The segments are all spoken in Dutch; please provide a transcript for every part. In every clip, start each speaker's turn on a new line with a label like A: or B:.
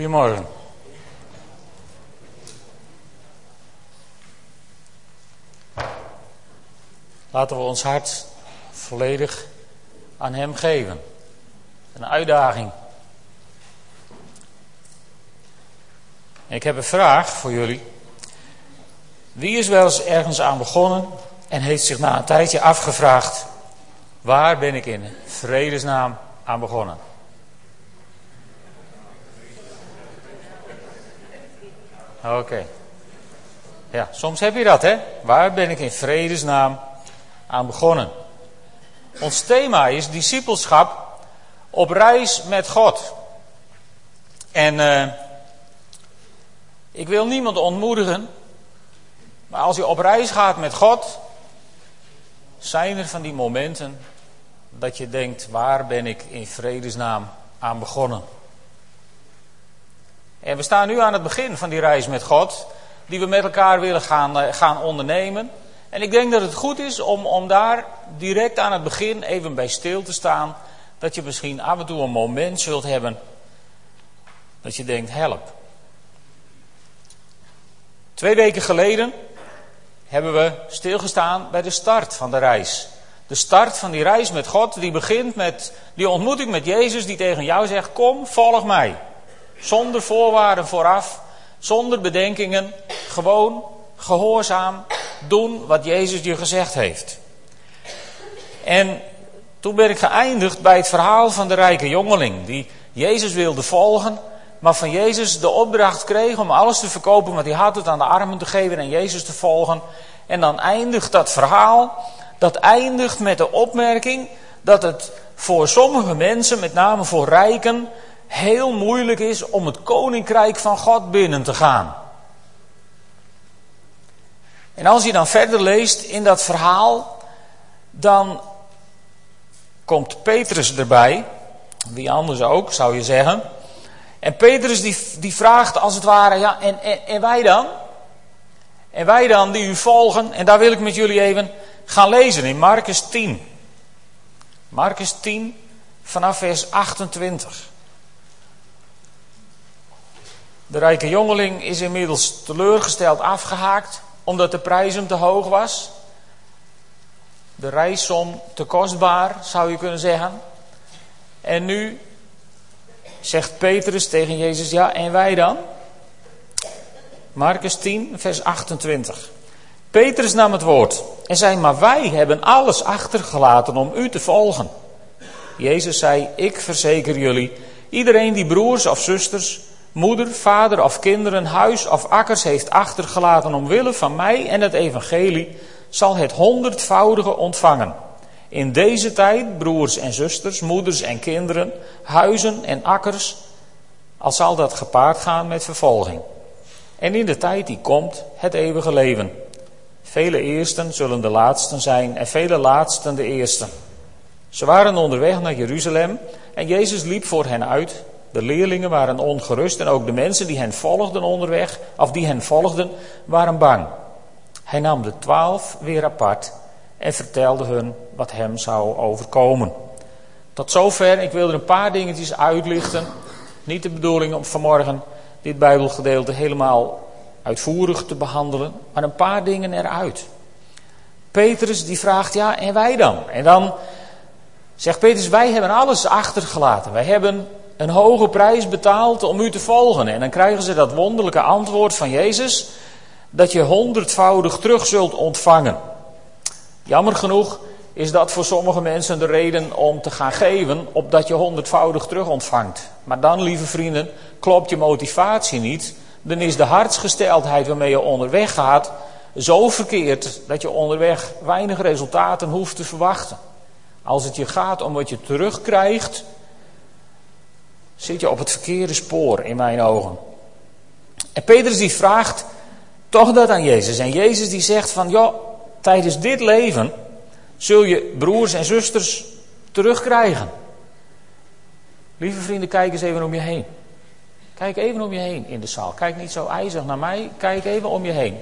A: Goedemorgen. Laten we ons hart volledig aan Hem geven. Een uitdaging. Ik heb een vraag voor jullie. Wie is wel eens ergens aan begonnen en heeft zich na een tijdje afgevraagd: waar ben ik in vredesnaam aan begonnen? Oké. Ja, soms heb je dat, hè? Waar ben ik in vredesnaam aan begonnen? Ons thema is discipelschap op reis met God. En uh, ik wil niemand ontmoedigen, maar als je op reis gaat met God, zijn er van die momenten dat je denkt: waar ben ik in vredesnaam aan begonnen? En we staan nu aan het begin van die reis met God, die we met elkaar willen gaan, eh, gaan ondernemen. En ik denk dat het goed is om, om daar direct aan het begin even bij stil te staan. Dat je misschien af en toe een moment zult hebben dat je denkt, help. Twee weken geleden hebben we stilgestaan bij de start van de reis. De start van die reis met God, die begint met die ontmoeting met Jezus, die tegen jou zegt: Kom, volg mij. Zonder voorwaarden vooraf, zonder bedenkingen, gewoon gehoorzaam doen wat Jezus je gezegd heeft. En toen ben ik geëindigd bij het verhaal van de rijke jongeling, die Jezus wilde volgen, maar van Jezus de opdracht kreeg om alles te verkopen wat hij had, het aan de armen te geven en Jezus te volgen. En dan eindigt dat verhaal, dat eindigt met de opmerking dat het voor sommige mensen, met name voor rijken, heel moeilijk is om het koninkrijk van God binnen te gaan. En als je dan verder leest in dat verhaal, dan komt Petrus erbij, wie anders ook zou je zeggen. En Petrus die, die vraagt als het ware, ja, en, en, wij dan? En wij dan die u volgen, en daar wil ik met jullie even gaan lezen in Marcus 10. Marcus 10 vanaf vers 28. De rijke jongeling is inmiddels teleurgesteld afgehaakt omdat de prijs hem te hoog was. De reissom te kostbaar, zou je kunnen zeggen. En nu zegt Petrus tegen Jezus, ja, en wij dan? Marcus 10, vers 28. Petrus nam het woord en zei, maar wij hebben alles achtergelaten om u te volgen. Jezus zei, ik verzeker jullie, iedereen die broers of zusters, moeder, vader of kinderen, huis of akkers heeft achtergelaten omwille van mij en het evangelie, zal het honderdvoudige ontvangen. In deze tijd, broers en zusters, moeders en kinderen, huizen en akkers, al zal dat gepaard gaan met vervolging. En in de tijd die komt, het eeuwige leven. Vele eersten zullen de laatsten zijn en vele laatsten de eersten. Ze waren onderweg naar Jeruzalem en Jezus liep voor hen uit de leerlingen waren ongerust en ook de mensen die hen volgden onderweg, of die hen volgden, waren bang. Hij nam de twaalf weer apart en vertelde hun wat hem zou overkomen. Tot zover, ik wil er een paar dingetjes uitlichten. Niet de bedoeling om vanmorgen dit Bijbelgedeelte helemaal uitvoerig te behandelen, maar een paar dingen eruit. Petrus die vraagt, ja, en wij dan? En dan zegt Petrus, wij hebben alles achtergelaten. Wij hebben een hoge prijs betaald om u te volgen. En dan krijgen ze dat wonderlijke antwoord van Jezus, dat je honderdvoudig terug zult ontvangen. Jammer genoeg is dat voor sommige mensen de reden om te gaan geven, opdat je honderdvoudig terug ontvangt. Maar dan, lieve vrienden, klopt je motivatie niet. Dan is de hartsgesteldheid waarmee je onderweg gaat zo verkeerd dat je onderweg weinig resultaten hoeft te verwachten. Als het je gaat om wat je terugkrijgt, zit je op het verkeerde spoor in mijn ogen. En Petrus die vraagt toch dat aan Jezus. En Jezus die zegt van, joh, tijdens dit leven zul je broers en zusters terugkrijgen. Lieve vrienden, kijk eens even om je heen. Kijk even om je heen in de zaal. Kijk niet zo ijzig naar mij, kijk even om je heen.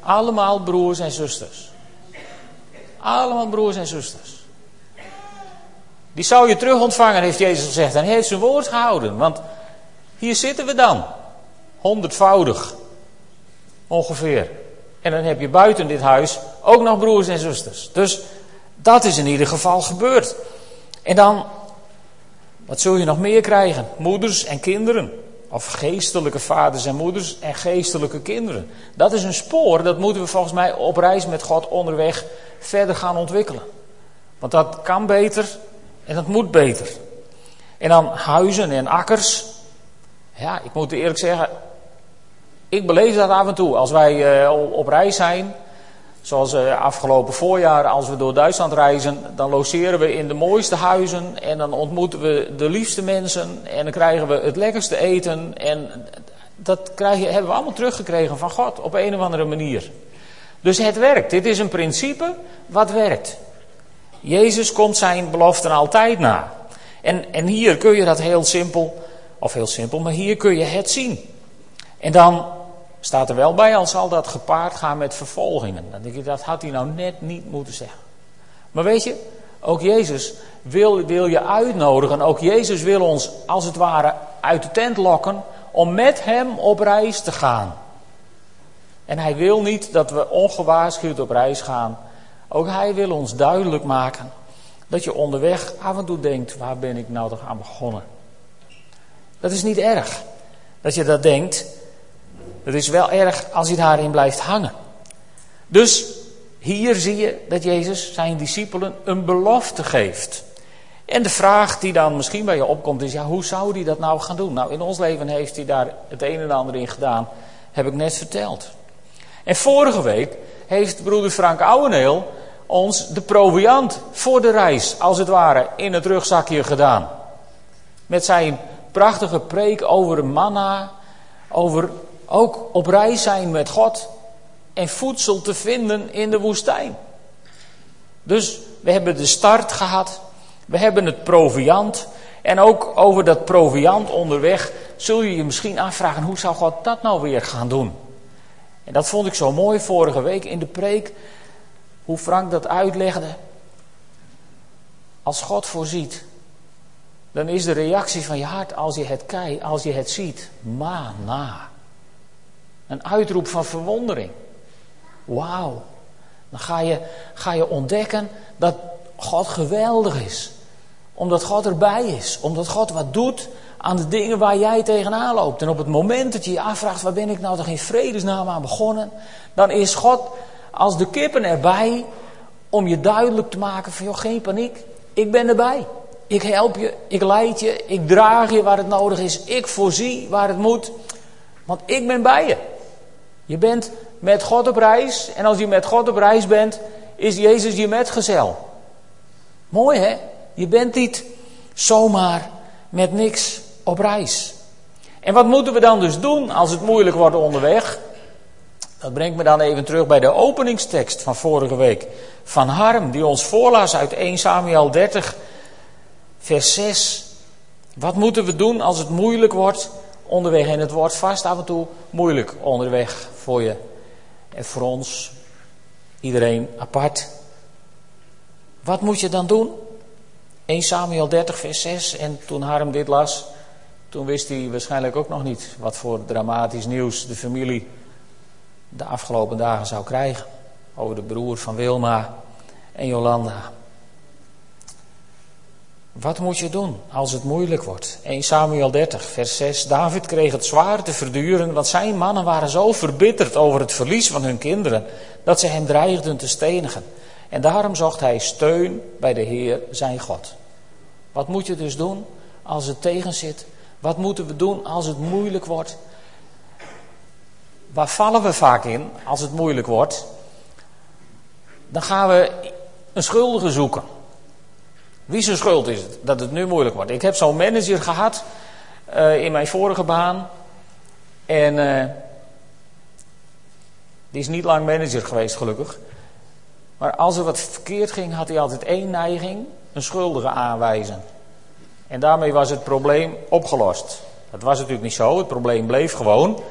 A: Allemaal broers en zusters. Allemaal broers en zusters. Die zou je terug ontvangen, heeft Jezus gezegd. En hij heeft zijn woord gehouden. Want Hier zitten we dan. Honderdvoudig. Ongeveer. En dan heb je buiten dit huis ook nog broers en zusters. Dus dat is in ieder geval gebeurd. En dan, wat zul je nog meer krijgen? Moeders en kinderen. Of geestelijke vaders en moeders en geestelijke kinderen. Dat is een spoor, dat moeten we volgens mij op reis met God onderweg verder gaan ontwikkelen. Want dat kan beter en dat moet beter. En dan huizen en akkers. Ja, ik moet eerlijk zeggen, ik beleef dat af en toe. Als wij uh, op reis zijn, zoals uh, afgelopen voorjaar, als we door Duitsland reizen, dan logeren we in de mooiste huizen en dan ontmoeten we de liefste mensen en dan krijgen we het lekkerste eten. En dat krijgen, hebben we allemaal teruggekregen van God op een of andere manier. Dus het werkt. Dit is een principe wat werkt. Jezus komt zijn beloften altijd na. En, en hier kun je dat heel simpel, of heel simpel, maar hier kun je het zien. En dan staat er wel bij, al zal dat gepaard gaan met vervolgingen. Dan denk je, dat had hij nou net niet moeten zeggen. Maar weet je, ook Jezus wil, wil je uitnodigen. Ook Jezus wil ons als het ware uit de tent lokken om met hem op reis te gaan. En hij wil niet dat we ongewaarschuwd op reis gaan. Ook hij wil ons duidelijk maken dat je onderweg af en toe denkt, waar ben ik nou toch aan begonnen? Dat is niet erg dat je dat denkt. Het is wel erg als je daarin blijft hangen. Dus hier zie je dat Jezus zijn discipelen een belofte geeft. En de vraag die dan misschien bij je opkomt is, ja, hoe zou hij dat nou gaan doen? Nou, in ons leven heeft hij daar het een en ander in gedaan, heb ik net verteld. En vorige week heeft broeder Frank Ouweneel ons de proviant voor de reis, als het ware, in het rugzakje gedaan. Met zijn prachtige preek over manna, over ook op reis zijn met God en voedsel te vinden in de woestijn. Dus we hebben de start gehad, we hebben het proviant en ook over dat proviant onderweg zul je je misschien afvragen hoe zou God dat nou weer gaan doen? En dat vond ik zo mooi vorige week in de preek, hoe Frank dat uitlegde. Als God voorziet, dan is de reactie van je hart als je het kijkt, als je het ziet, na. Een uitroep van verwondering. Wauw. Dan ga je, ga je ontdekken dat God geweldig is. Omdat God erbij is. Omdat God wat doet aan de dingen waar jij tegenaan loopt. En op het moment dat je je afvraagt, waar ben ik nou toch in vredesnaam aan begonnen? Dan is God als de kippen erbij om je duidelijk te maken van, joh, geen paniek. Ik ben erbij. Ik help je, ik leid je, ik draag je waar het nodig is. Ik voorzie waar het moet. Want ik ben bij je. Je bent met God op reis. En als je met God op reis bent, is Jezus je metgezel. Mooi hè? Je bent niet zomaar met niks op reis. En wat moeten we dan dus doen als het moeilijk wordt onderweg? Dat brengt me dan even terug bij de openingstekst van vorige week. Van Harm, die ons voorlas uit 1 Samuel 30, vers 6. Wat moeten we doen als het moeilijk wordt onderweg? En het wordt vast af en toe moeilijk onderweg voor je en voor ons. Iedereen apart. Wat moet je dan doen? 1 Samuel 30, vers 6. En toen Harm dit las, toen wist hij waarschijnlijk ook nog niet wat voor dramatisch nieuws de familie de afgelopen dagen zou krijgen. Over de broer van Wilma en Jolanda. Wat moet je doen als het moeilijk wordt? 1 Samuel 30, vers 6. David kreeg het zwaar te verduren, want zijn mannen waren zo verbitterd over het verlies van hun kinderen, dat ze hem dreigden te stenigen. En daarom zocht hij steun bij de Heer, zijn God. Wat moet je dus doen als het tegenzit? Wat moeten we doen als het moeilijk wordt? Waar vallen we vaak in als het moeilijk wordt? Dan gaan we een schuldige zoeken. Wie zijn schuld is het dat het nu moeilijk wordt? Ik heb zo'n manager gehad uh, in mijn vorige baan. En uh, die is niet lang manager geweest, gelukkig. Maar als er wat verkeerd ging, had hij altijd één neiging: een schuldige aanwijzen. En daarmee was het probleem opgelost. Dat was natuurlijk niet zo, het probleem bleef gewoon.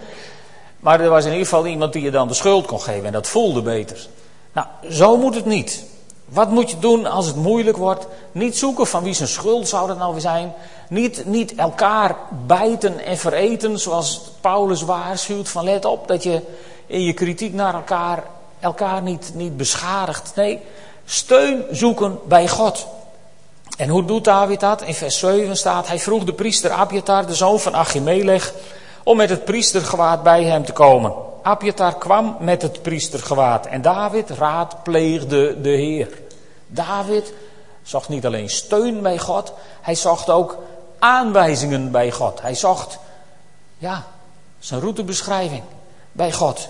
A: Maar er was in ieder geval iemand die je dan de schuld kon geven en dat voelde beter. Nou, zo moet het niet. Wat moet je doen als het moeilijk wordt? Niet zoeken van wie zijn schuld zou dat nou weer zijn. Niet, niet elkaar bijten en vereten zoals Paulus waarschuwt van let op dat je in je kritiek naar elkaar, elkaar niet, niet beschadigt. Nee, steun zoeken bij God. En hoe doet David dat? In vers 7 staat, hij vroeg de priester Abiatar, de zoon van Achimelech, om met het priestergewaad bij hem te komen. Abiatar kwam met het priestergewaad en David raadpleegde de Heer. David zocht niet alleen steun bij God, hij zocht ook aanwijzingen bij God. Hij zocht, ja, zijn routebeschrijving bij God.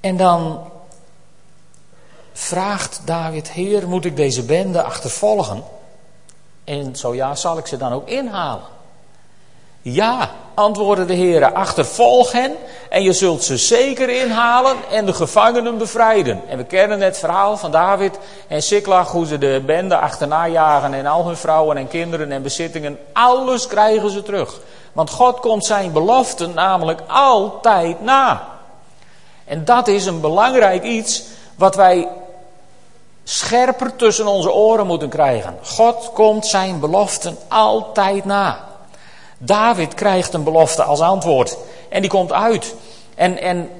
A: En dan vraagt David, Heer, moet ik deze bende achtervolgen? En zo ja, zal ik ze dan ook inhalen? Ja, antwoordde de Heer, achtervolg hen en je zult ze zeker inhalen en de gevangenen bevrijden. En we kennen het verhaal van David en Siklag, hoe ze de bende achterna jagen en al hun vrouwen en kinderen en bezittingen. Alles krijgen ze terug. Want God komt zijn beloften namelijk altijd na. En dat is een belangrijk iets wat wij scherper tussen onze oren moeten krijgen. God komt zijn beloften altijd na. David krijgt een belofte als antwoord. En die komt uit. En, en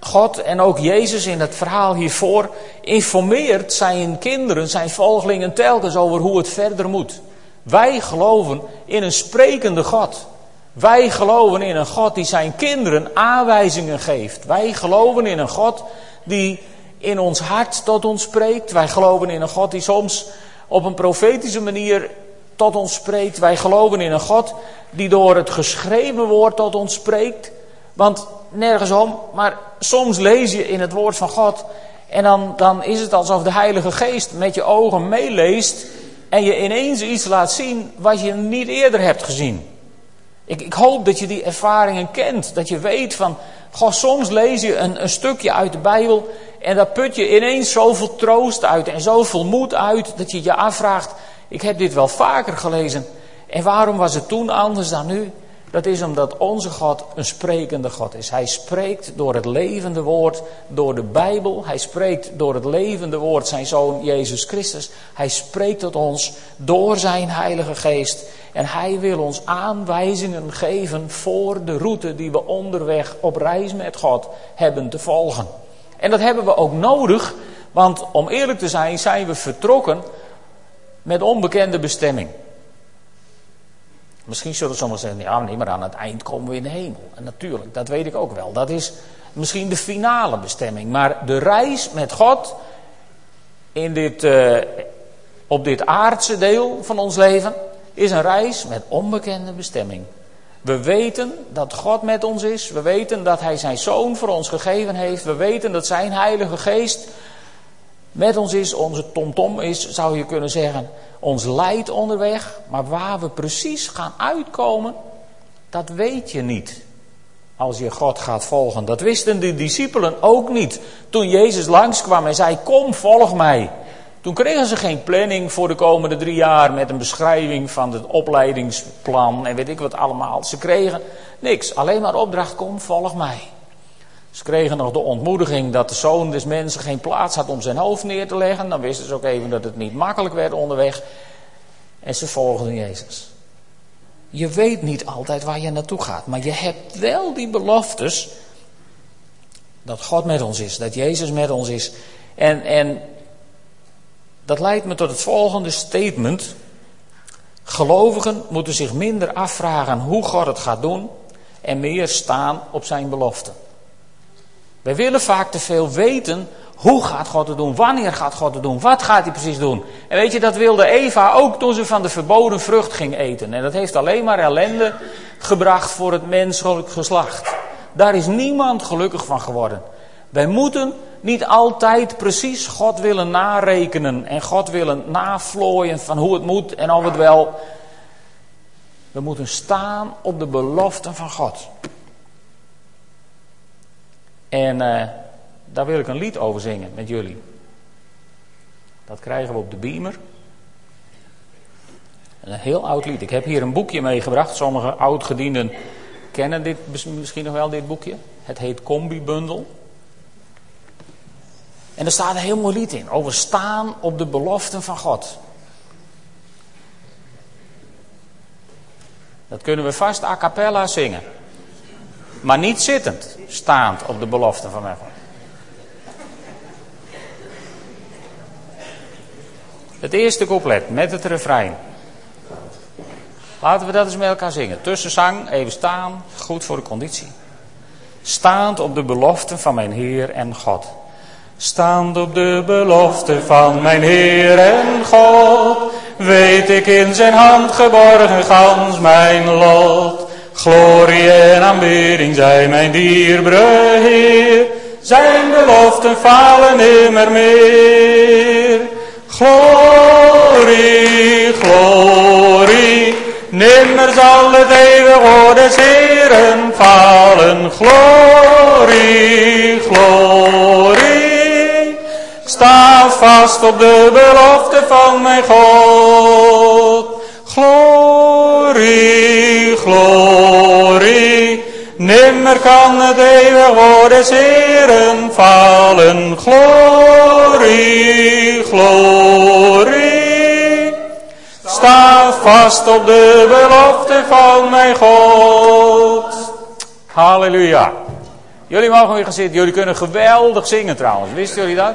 A: God en ook Jezus in het verhaal hiervoor informeert zijn kinderen, zijn volgelingen telkens over hoe het verder moet. Wij geloven in een sprekende God. Wij geloven in een God die zijn kinderen aanwijzingen geeft. Wij geloven in een God die in ons hart tot ons spreekt. Wij geloven in een God die soms op een profetische manier tot ons spreekt. Wij geloven in een God die door het geschreven woord tot ons spreekt. Want nergens om, maar soms lees je in het woord van God en dan, dan is het alsof de Heilige Geest met je ogen meeleest en je ineens iets laat zien wat je niet eerder hebt gezien. Ik, ik hoop dat je die ervaringen kent, dat je weet van, goh, soms lees je een, een stukje uit de Bijbel en daar put je ineens zoveel troost uit en zoveel moed uit dat je je afvraagt, ik heb dit wel vaker gelezen. En waarom was het toen anders dan nu? Dat is omdat onze God een sprekende God is. Hij spreekt door het levende woord, door de Bijbel. Hij spreekt door het levende woord, zijn zoon Jezus Christus. Hij spreekt tot ons door zijn Heilige Geest. En hij wil ons aanwijzingen geven voor de route die we onderweg op reis met God hebben te volgen. En dat hebben we ook nodig, want om eerlijk te zijn, zijn we vertrokken met onbekende bestemming. Misschien zullen sommigen zeggen, ja nee, maar aan het eind komen we in de hemel. En natuurlijk, dat weet ik ook wel. Dat is misschien de finale bestemming. Maar de reis met God in dit, uh, op dit aardse deel van ons leven is een reis met onbekende bestemming. We weten dat God met ons is. We weten dat Hij zijn Zoon voor ons gegeven heeft. We weten dat Zijn Heilige Geest met ons is. Onze tomtom is, zou je kunnen zeggen ons leidt onderweg, maar waar we precies gaan uitkomen, dat weet je niet. Als je God gaat volgen. Dat wisten de discipelen ook niet. Toen Jezus langskwam en zei: Kom, volg mij. Toen kregen ze geen planning voor de komende drie jaar met een beschrijving van het opleidingsplan en weet ik wat allemaal. Ze kregen niks, alleen maar opdracht: Kom, volg mij. Ze kregen nog de ontmoediging dat de zoon des mensen geen plaats had om zijn hoofd neer te leggen. Dan wisten ze ook even dat het niet makkelijk werd onderweg. En ze volgden Jezus. Je weet niet altijd waar je naartoe gaat, maar je hebt wel die beloftes dat God met ons is, dat Jezus met ons is. En, en dat leidt me tot het volgende statement. Gelovigen moeten zich minder afvragen hoe God het gaat doen en meer staan op zijn beloften. Wij willen vaak te veel weten. Hoe gaat God het doen? Wanneer gaat God het doen? Wat gaat hij precies doen? En weet je, dat wilde Eva ook toen ze van de verboden vrucht ging eten. En dat heeft alleen maar ellende gebracht voor het menselijk geslacht. Daar is niemand gelukkig van geworden. Wij moeten niet altijd precies God willen narekenen en God willen navlooien van hoe het moet en of het wel. We moeten staan op de beloften van God. En uh, daar wil ik een lied over zingen met jullie. Dat krijgen we op de beamer. Een heel oud lied. Ik heb hier een boekje meegebracht. Sommige oudgedienden kennen dit misschien nog wel, dit boekje. Het heet Combi Bundel. En er staat een heel mooi lied in, over staan op de beloften van God. Dat kunnen we vast a cappella zingen. Maar niet zittend, staand op de beloften van mijn God. Het eerste couplet met het refrein. Laten we dat eens met elkaar zingen. Tussenzang, even staan, goed voor de conditie. Staand op de beloften van mijn Heer en God. Staand op de belofte van mijn Heer en God, weet ik in zijn hand geborgen gans mijn lot. Glorie en aanbidding zijn mijn dierbare Heer, zijn beloften falen nimmer meer. Glorie, glorie, nimmer zal het eeuwig Heeren falen. Glorie, glorie, sta vast op de belofte van mijn God. Nimmer kan het eeuwig woord des Heeren falen. Glorie, glorie, sta vast op de belofte van mijn God. Halleluja. Jullie mogen weer gaan zitten. Jullie kunnen geweldig zingen trouwens. Wisten jullie dat?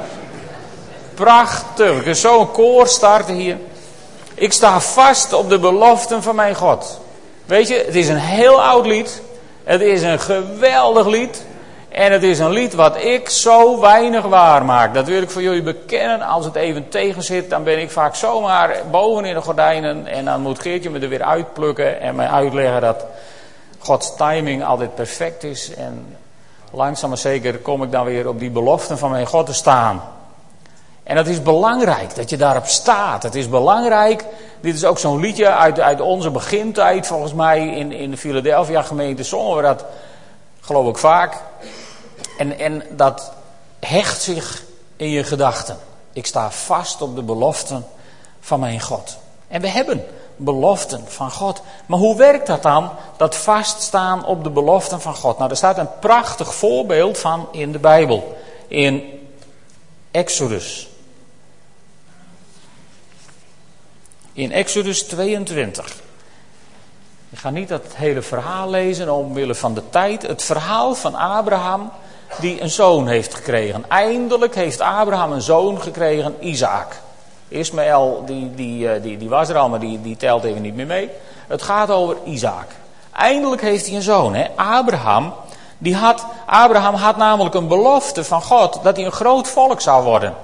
A: Prachtig. We kunnen zo een koor starten hier. Ik sta vast op de beloften van mijn God. Weet je, het is een heel oud lied. Het is een geweldig lied. En het is een lied wat ik zo weinig waar maak. Dat wil ik voor jullie bekennen. Als het even tegen zit, dan ben ik vaak zomaar boven in de gordijnen. En dan moet Geertje me er weer uitplukken en mij uitleggen dat Gods timing altijd perfect is. En langzaam maar zeker kom ik dan weer op die beloften van mijn God te staan. En het is belangrijk dat je daarop staat. Het is belangrijk. Dit is ook zo'n liedje uit, uit onze begintijd, volgens mij in, in de Philadelphia gemeente zongen we dat, geloof ik vaak. En, en dat hecht zich in je gedachten. Ik sta vast op de beloften van mijn God. En we hebben beloften van God. Maar hoe werkt dat dan, dat vaststaan op de beloften van God? Nou, er staat een prachtig voorbeeld van in de Bijbel. In Exodus. In Exodus 22. Ik ga niet dat hele verhaal lezen omwille van de tijd. Het verhaal van Abraham die een zoon heeft gekregen. Eindelijk heeft Abraham een zoon gekregen, Isaac. Ismaël, die, die, die, die was er al, maar die, die telt even niet meer mee. Het gaat over Isaac. Eindelijk heeft hij een zoon. Hè? Abraham, die had, Abraham had namelijk een belofte van God dat hij een groot volk zou worden.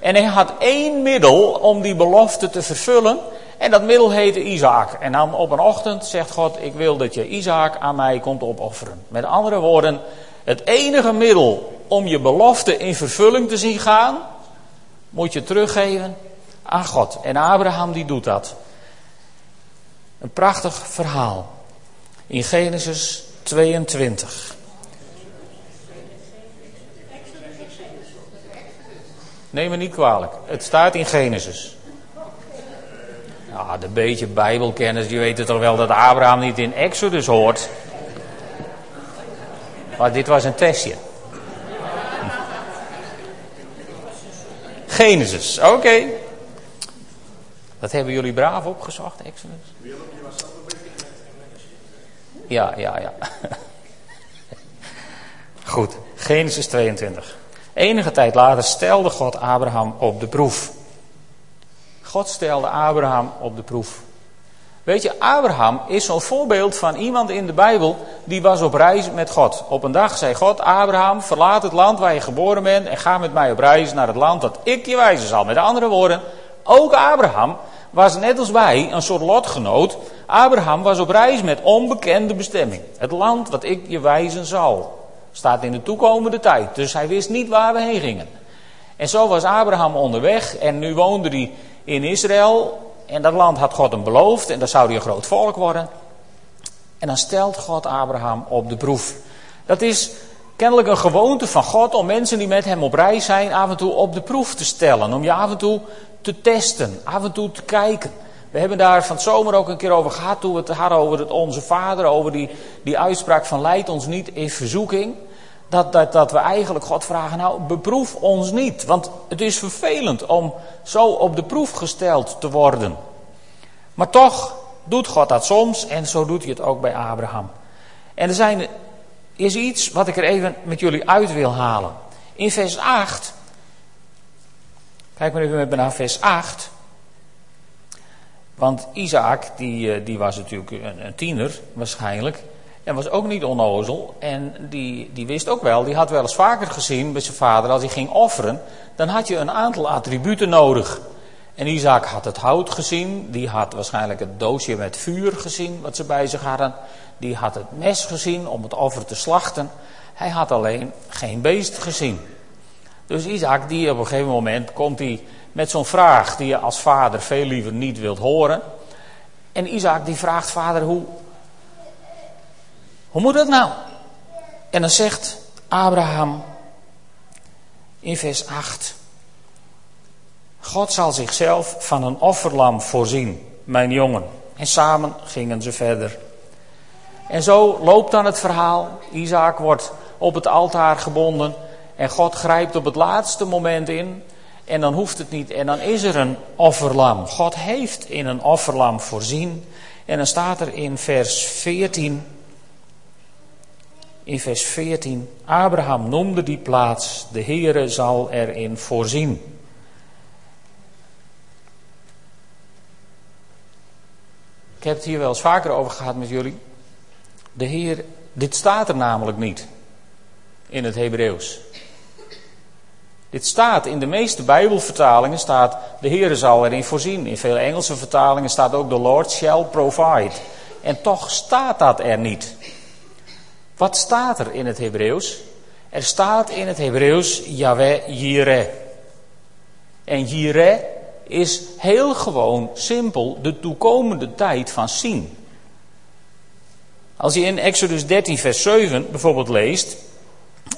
A: En hij had één middel om die belofte te vervullen. En dat middel heette Isaac. En dan op een ochtend zegt God, ik wil dat je Isaac aan mij komt opofferen. Met andere woorden, het enige middel om je belofte in vervulling te zien gaan, moet je teruggeven aan God. En Abraham die doet dat. Een prachtig verhaal. In Genesis 22. Neem me niet kwalijk. Het staat in Genesis. Ja, de beetje Bijbelkennis, die weten toch wel dat Abraham niet in Exodus hoort. Maar dit was een testje. Genesis, oké. Dat hebben jullie braaf opgezocht, Exodus? Ja, ja, ja. Goed, Genesis 22. Enige tijd later stelde God Abraham op de proef. God stelde Abraham op de proef. Weet je, Abraham is zo'n voorbeeld van iemand in de Bijbel die was op reis met God. Op een dag zei God, Abraham, verlaat het land waar je geboren bent en ga met mij op reis naar het land dat ik je wijzen zal. Met andere woorden, ook Abraham was net als wij een soort lotgenoot. Abraham was op reis met onbekende bestemming. Het land wat ik je wijzen zal. Staat in de toekomende tijd. Dus hij wist niet waar we heen gingen. En zo was Abraham onderweg en nu woonde hij in Israël. En dat land had God hem beloofd en daar zou hij een groot volk worden. En dan stelt God Abraham op de proef. Dat is kennelijk een gewoonte van God om mensen die met hem op reis zijn af en toe op de proef te stellen. Om je af en toe te testen, af en toe te kijken. We hebben daar van het zomer ook een keer over gehad toen we het hadden over het Onze Vader, over die, die uitspraak van leid ons niet in verzoeking. dat, dat, dat we eigenlijk God vragen, nou beproef ons niet. Want het is vervelend om zo op de proef gesteld te worden. Maar toch doet God dat soms en zo doet hij het ook bij Abraham. En er zijn, is iets wat ik er even met jullie uit wil halen. In vers 8, kijk maar even met me naar vers 8. Want Isaac, die, eh, die was natuurlijk een, tiener waarschijnlijk. En was ook niet onnozel. En die, die wist ook wel, die had wel eens vaker gezien bij zijn vader, als hij ging offeren, dan had je een aantal attributen nodig. En Isaac had het hout gezien, die had waarschijnlijk het doosje met vuur gezien wat ze bij zich hadden. Die had het mes gezien om het offer te slachten. Hij had alleen geen beest gezien. Dus Isaac, die op een gegeven moment komt hij met zo'n vraag die je als vader veel liever niet wilt horen. En Isaac die vraagt vader, hoe, hoe moet dat nou? En dan zegt Abraham in vers 8. God zal zichzelf van een offerlam voorzien, mijn jongen. En samen gingen ze verder. En zo loopt dan het verhaal. Isaac wordt op het altaar gebonden. En God grijpt op het laatste moment in. En dan hoeft het niet. En dan is er een offerlam. God heeft in een offerlam voorzien. En dan staat er in vers 14 in vers 14. Abraham noemde die plaats, de Heere zal erin voorzien. Ik heb het hier wel eens vaker over gehad met jullie. De Heer, dit staat er namelijk niet in het Hebreeuws. Dit staat in de meeste Bijbelvertalingen staat de Heere zal erin voorzien. In veel Engelse vertalingen staat ook the Lord shall provide. En toch staat dat er niet. Wat staat er in het Hebreeuws? Er staat in het Hebreeuws Yahweh Jireh. En Jireh is heel gewoon, simpel, de toekomende tijd van zien. Als je in Exodus 13, vers 7 bijvoorbeeld leest,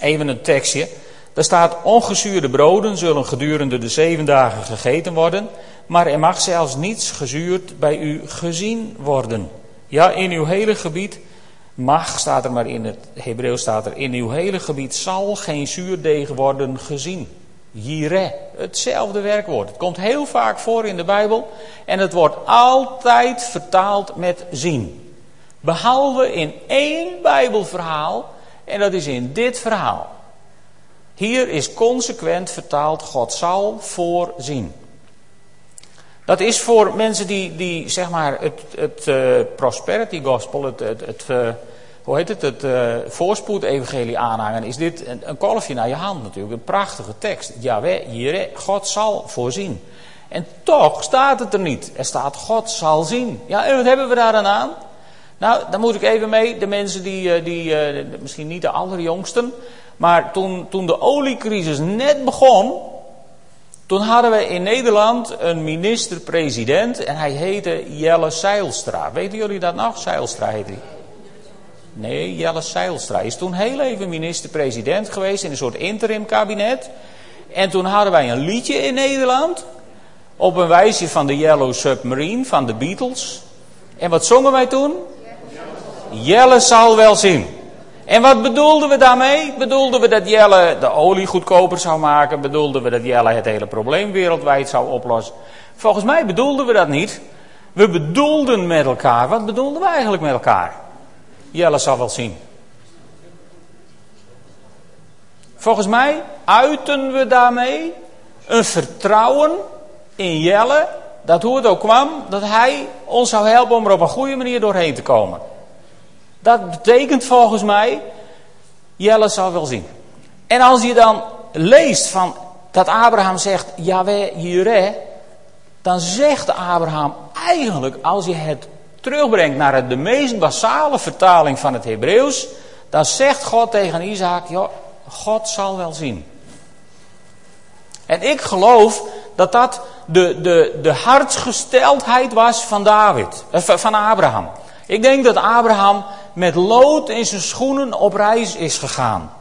A: even een tekstje, daar staat: Ongezuurde broden zullen gedurende de zeven dagen gegeten worden, maar er mag zelfs niets gezuurd bij u gezien worden. Ja, in uw hele gebied Mag staat er maar in het Hebreeuws staat er, in uw hele gebied zal geen zuurdeeg worden gezien. Jire, hetzelfde werkwoord. Het komt heel vaak voor in de Bijbel en het wordt altijd vertaald met zien. Behalve in één Bijbelverhaal en dat is in dit verhaal. Hier is consequent vertaald God zal voorzien. Dat is voor mensen die, die zeg maar het, het uh, prosperity gospel, het, het, uh, hoe heet het, het uh, voorspoed-evangelie aanhangen, is dit een, een kolfje naar je hand natuurlijk. Een prachtige tekst. Jaweh, Jire, God zal voorzien. En toch staat het er niet. Er staat God zal zien. Ja, en wat hebben we daar dan aan? Nou, dan moet ik even mee, de mensen die, die misschien niet de allerjongsten, maar toen, toen de oliecrisis net begon, toen hadden we in Nederland een minister-president en hij heette Jelle Seilstra. Weten jullie dat nog? Seilstra heette hij. Nee, Jelle Seilstra is toen heel even minister-president geweest in een soort interim kabinet. En toen hadden wij een liedje in Nederland. Op een wijsje van de Yellow Submarine van de Beatles. En wat zongen wij toen? Jelle zal wel zien. En wat bedoelden we daarmee? Bedoelden we dat Jelle de olie goedkoper zou maken? Bedoelden we dat Jelle het hele probleem wereldwijd zou oplossen? Volgens mij bedoelden we dat niet. We bedoelden met elkaar. Wat bedoelden we eigenlijk met elkaar? Jelle zal wel zien. Volgens mij uiten we daarmee een vertrouwen in Jelle, dat hoe het ook kwam, dat hij ons zou helpen om er op een goede manier doorheen te komen. Dat betekent volgens mij, Jelle zal wel zien. En als je dan leest van dat Abraham zegt, Yahweh Jireh, dan zegt Abraham eigenlijk, als je het terugbrengt naar de meest basale vertaling van het Hebreeuws, dan zegt God tegen Isaac, joh, God zal wel zien. En ik geloof dat dat de, de, de hartsgesteldheid was van David, eh, van Abraham. Ik denk dat Abraham met lood in zijn schoenen op reis is gegaan.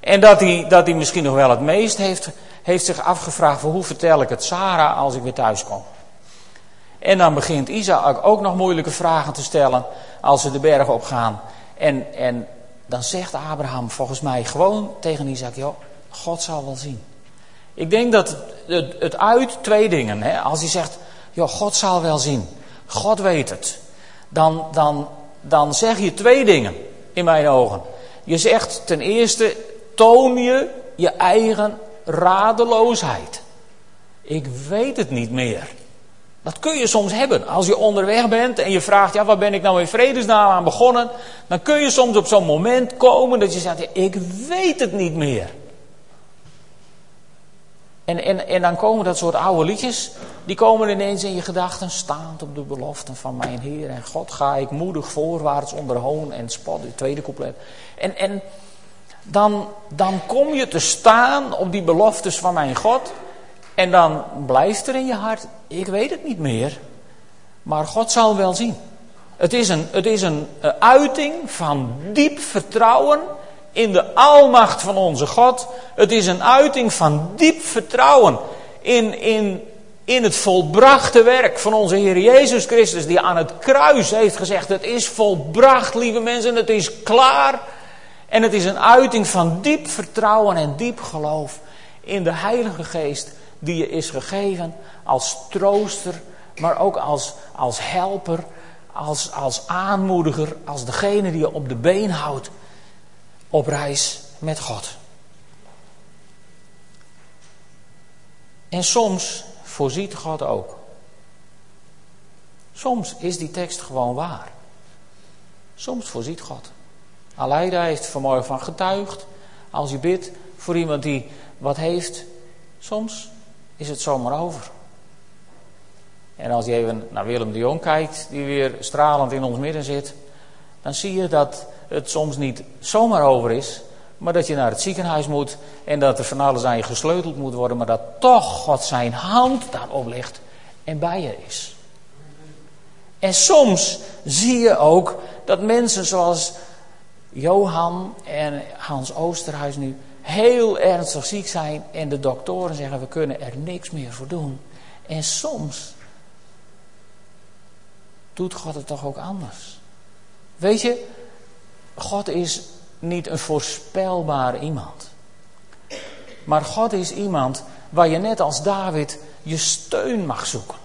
A: En dat hij, dat hij misschien nog wel het meest heeft, heeft zich afgevraagd: hoe vertel ik het Sarah als ik weer thuis kom? En dan begint Isaac ook nog moeilijke vragen te stellen als ze de berg opgaan. En, en dan zegt Abraham volgens mij gewoon tegen Isaac: joh, God zal wel zien. Ik denk dat het, het, het uit twee dingen. Hè? Als hij zegt: joh, God zal wel zien. God weet het. Dan, dan, dan zeg je twee dingen in mijn ogen. Je zegt ten eerste: toon je je eigen radeloosheid. Ik weet het niet meer. Dat kun je soms hebben. Als je onderweg bent en je vraagt, ja, waar ben ik nou in vredesnaam aan begonnen? Dan kun je soms op zo'n moment komen dat je zegt, ik weet het niet meer. En, en, en dan komen dat soort oude liedjes, die komen ineens in je gedachten, staand op de beloften van mijn Heer en God ga ik moedig voorwaarts onder hoon en spot, het tweede couplet. En, en dan, dan kom je te staan op die beloftes van mijn God. En dan blijft er in je hart, ik weet het niet meer, maar God zal wel zien. Het is een, het is een eh, uiting van diep vertrouwen in de almacht van onze God. Het is een uiting van diep vertrouwen in, in, in het volbrachte werk van onze Heer Jezus Christus, die aan het kruis heeft gezegd: Het is volbracht, lieve mensen, het is klaar. En het is een uiting van diep vertrouwen en diep geloof in de Heilige Geest die je is gegeven als trooster, maar ook als, als helper, als, als aanmoediger, als degene die je op de been houdt op reis met God. En soms voorziet God ook. Soms is die tekst gewoon waar. Soms voorziet God. Aleida heeft vanmorgen van getuigd. Als je bidt voor iemand die wat heeft, soms is het zomaar over. En als je even naar Willem de Jong kijkt, die weer stralend in ons midden zit, dan zie je dat het soms niet zomaar over is, maar dat je naar het ziekenhuis moet en dat er van alles aan je gesleuteld moet worden, maar dat toch God zijn hand daarop legt en bij je is. En soms zie je ook dat mensen zoals Johan en Hans Oosterhuis nu heel ernstig ziek zijn en de doktoren zeggen we kunnen er niks meer voor doen. En soms doet God het toch ook anders. Weet je, God is niet een voorspelbaar iemand. Maar God is iemand waar je net als David je steun mag zoeken.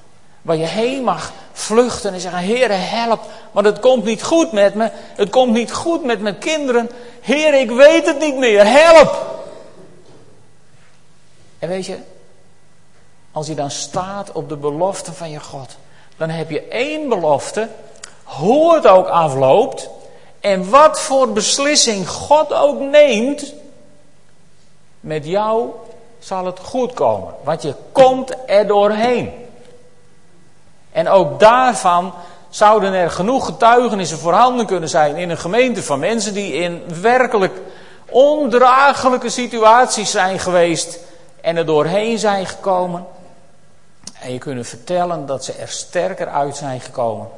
A: Waar je heen mag vluchten en zeggen: Heere, help, want het komt niet goed met me. Het komt niet goed met mijn kinderen. Heer, ik weet het niet meer. Help! En weet je, als je dan staat op de belofte van je God, dan heb je één belofte, hoe het ook afloopt en wat voor beslissing God ook neemt, met jou zal het goed komen. Want je komt er doorheen. En ook daarvan zouden er genoeg getuigenissen voorhanden kunnen zijn in een gemeente van mensen die in werkelijk ondraaglijke situaties zijn geweest en er doorheen zijn gekomen. En je kunt vertellen dat ze er sterker uit zijn gekomen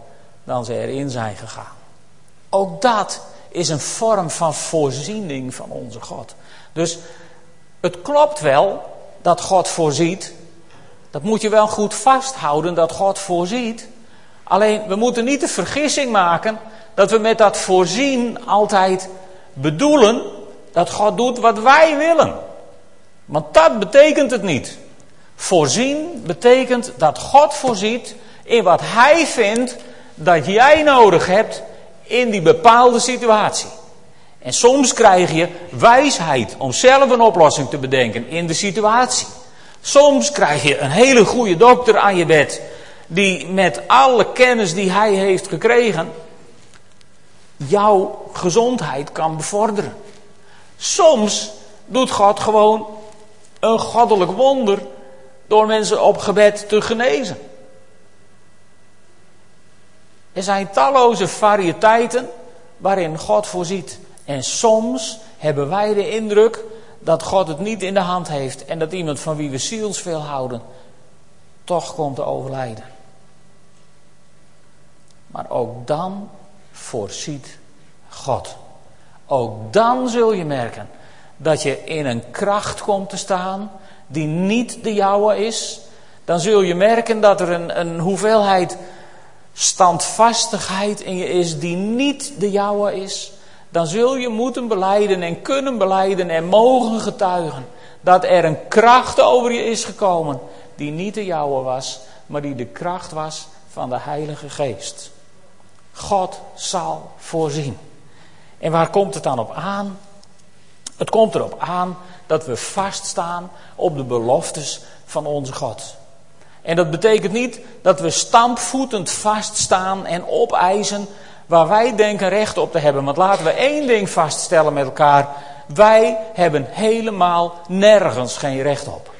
A: dan ze erin zijn gegaan. Ook dat is een vorm van voorziening van onze God. Dus het klopt wel dat God voorziet. Dat moet je wel goed vasthouden dat God voorziet. Alleen we moeten niet de vergissing maken dat we met dat voorzien altijd bedoelen dat God doet wat wij willen. Want dat betekent het niet. Voorzien betekent dat God voorziet in wat Hij vindt dat jij nodig hebt in die bepaalde situatie. En soms krijg je wijsheid om zelf een oplossing te bedenken in de situatie. Soms krijg je een hele goede dokter aan je bed die met alle kennis die hij heeft gekregen jouw gezondheid kan bevorderen. Soms doet God gewoon een goddelijk wonder door mensen op gebed te genezen. Er zijn talloze variëteiten waarin God voorziet. En soms hebben wij de indruk dat God het niet in de hand heeft en dat iemand van wie we zielsveel houden toch komt te overlijden. Maar ook dan voorziet God. Ook dan zul je merken dat je in een kracht komt te staan die niet de jouwe is. Dan zul je merken dat er een, een hoeveelheid standvastigheid in je is die niet de jouwe is. dan zul je moeten beleiden en kunnen beleiden en mogen getuigen dat er een kracht over je is gekomen die niet de jouwe was, maar die de kracht was van de Heilige Geest. God zal voorzien. En waar komt het dan op aan? Het komt erop aan dat we vaststaan op de beloftes van onze God. En dat betekent niet dat we stampvoetend vaststaan en opeisen waar wij denken recht op te hebben. Want laten we één ding vaststellen met elkaar. Wij hebben helemaal nergens geen recht op.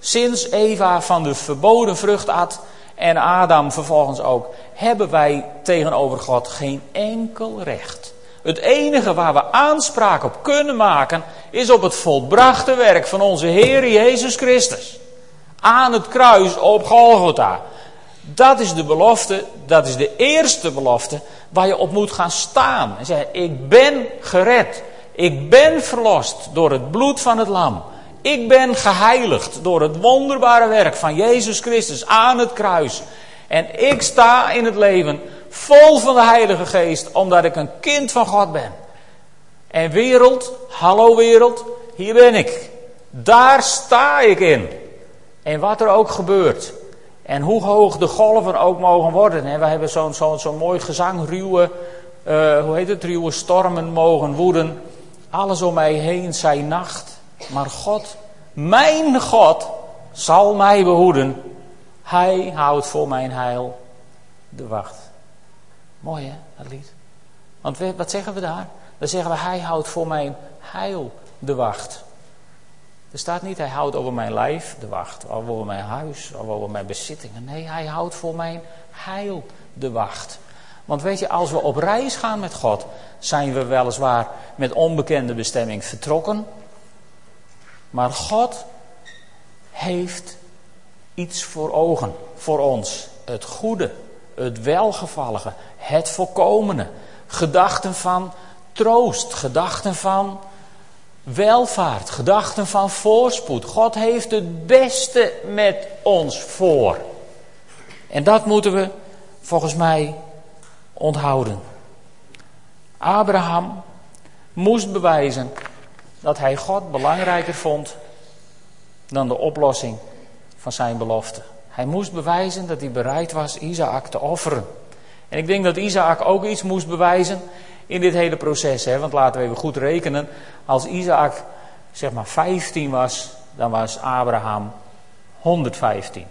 A: Sinds Eva van de verboden vrucht at en Adam vervolgens ook, hebben wij tegenover God geen enkel recht. Het enige waar we aanspraak op kunnen maken is op het volbrachte werk van onze Heer Jezus Christus. Aan het kruis op Golgotha. Dat is de belofte, dat is de eerste belofte waar je op moet gaan staan. En zeggen, ik ben gered. Ik ben verlost door het bloed van het lam. Ik ben geheiligd door het wonderbare werk van Jezus Christus aan het kruis. En ik sta in het leven vol van de Heilige Geest, omdat ik een kind van God ben. En wereld, hallo wereld, hier ben ik. Daar sta ik in. En wat er ook gebeurt. En hoe hoog de golven ook mogen worden. En we hebben zo'n zo'n zo'n mooi gezang, ruwe, uh, hoe heet het, ruwe stormen mogen woeden. Alles om mij heen zij nacht. Maar God, mijn God, zal mij behoeden. Hij houdt voor mijn heil de wacht. Mooi hè, dat lied. Want wat zeggen we daar? Dan zeggen we, hij houdt voor mijn heil de wacht. Er staat niet, hij houdt over mijn lijf de wacht, of over mijn huis, of over mijn bezittingen. Nee, hij houdt voor mijn heil de wacht. Want weet je, als we op reis gaan met God, zijn we weliswaar met onbekende bestemming vertrokken. Maar God heeft iets voor ogen, voor ons. Het goede, het welgevallige, het volkomene. Gedachten van troost, gedachten van welvaart, gedachten van voorspoed. God heeft het beste met ons voor. En dat moeten we volgens mij onthouden. Abraham moest bewijzen dat hij God belangrijker vond dan de oplossing van zijn belofte. Hij moest bewijzen dat hij bereid was Isaac te offeren. En ik denk dat Isaac ook iets moest bewijzen in dit hele proces. Hè? Want laten we even goed rekenen. Als Isaac zeg maar 15 was, dan was Abraham 115.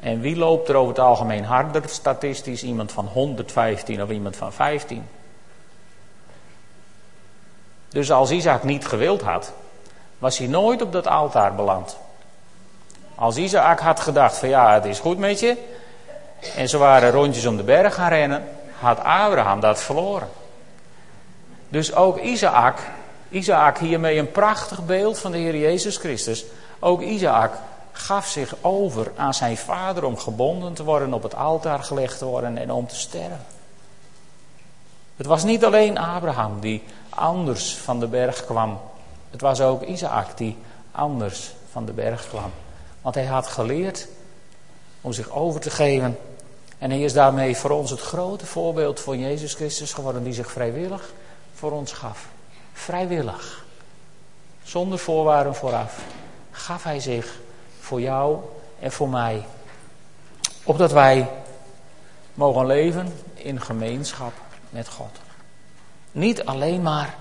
A: En wie loopt er over het algemeen harder statistisch? Iemand van 115 of iemand van 15? Dus als Isaac niet gewild had, was hij nooit op dat altaar beland. Als Isaac had gedacht van ja, het is goed met je. En ze waren rondjes om de berg gaan rennen had Abraham dat verloren. Dus ook Isaac, Isaac hiermee een prachtig beeld van de Heer Jezus Christus. Ook Isaac gaf zich over aan zijn vader om gebonden te worden, op het altaar gelegd te worden en om te sterven. Het was niet alleen Abraham die anders van de berg kwam. Het was ook Isaac die anders van de berg kwam. Want hij had geleerd om zich over te geven en hij is daarmee voor ons het grote voorbeeld van Jezus Christus geworden, die zich vrijwillig voor ons gaf. Vrijwillig. Zonder voorwaarden vooraf. Gaf hij zich voor jou en voor mij. Opdat wij mogen leven in gemeenschap met God. Niet alleen maar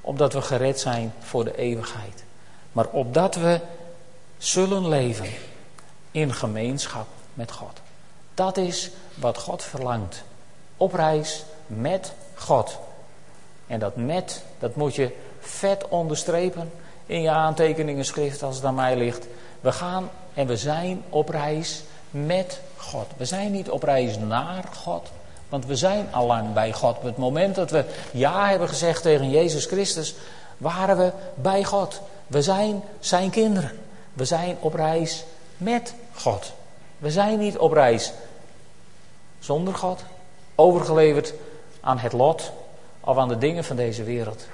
A: opdat we gered zijn voor de eeuwigheid. Maar opdat we zullen leven in gemeenschap met God. Dat is wat God verlangt. Op reis met God. En dat met, dat moet je vet onderstrepen in je aantekeningenschrift als het aan mij ligt. We gaan en we zijn op reis met God. We zijn niet op reis naar God, want we zijn al lang bij God. Op het moment dat we ja hebben gezegd tegen Jezus Christus, waren we bij God. We zijn zijn kinderen. We zijn op reis met God. We zijn niet op reis zonder God, overgeleverd aan het lot of aan de dingen van deze wereld.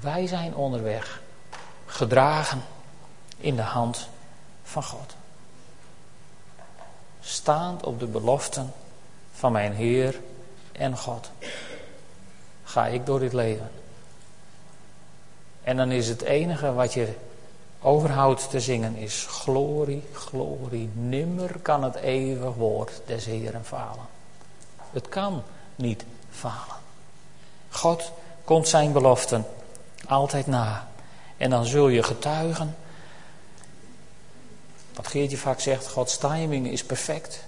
A: Wij zijn onderweg, gedragen in de hand van God. Staand op de beloften van mijn Heer en God ga ik door dit leven. En dan is het enige wat je overhoudt te zingen is glorie, glorie. Nimmer kan het eeuwig woord des Heeren falen. Het kan niet falen. God komt zijn beloften altijd na. En dan zul je getuigen. Wat Geertje vaak zegt, Gods timing is perfect.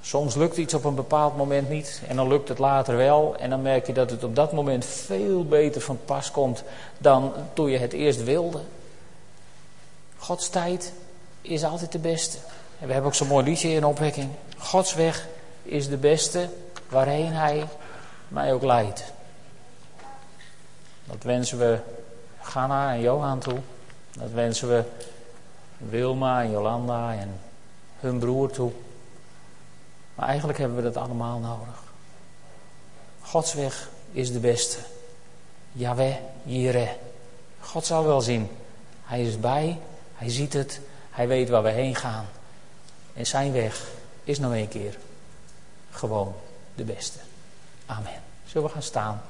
A: Soms lukt iets op een bepaald moment niet en dan lukt het later wel. En dan merk je dat het op dat moment veel beter van pas komt dan toen je het eerst wilde. Gods tijd is altijd de beste. En we hebben ook zo'n mooi liedje in opwekking. Gods weg is de beste waarheen Hij mij ook leidt. Dat wensen we Ganna en Johan toe. Dat wensen we Wilma en Jolanda en hun broer toe. Maar eigenlijk hebben we dat allemaal nodig. Gods weg is de beste. Yahweh, Jireh. God zal wel zien. Hij is bij, hij ziet het, hij weet waar we heen gaan. En zijn weg is nog een keer gewoon de beste. Amen. Zullen we gaan staan?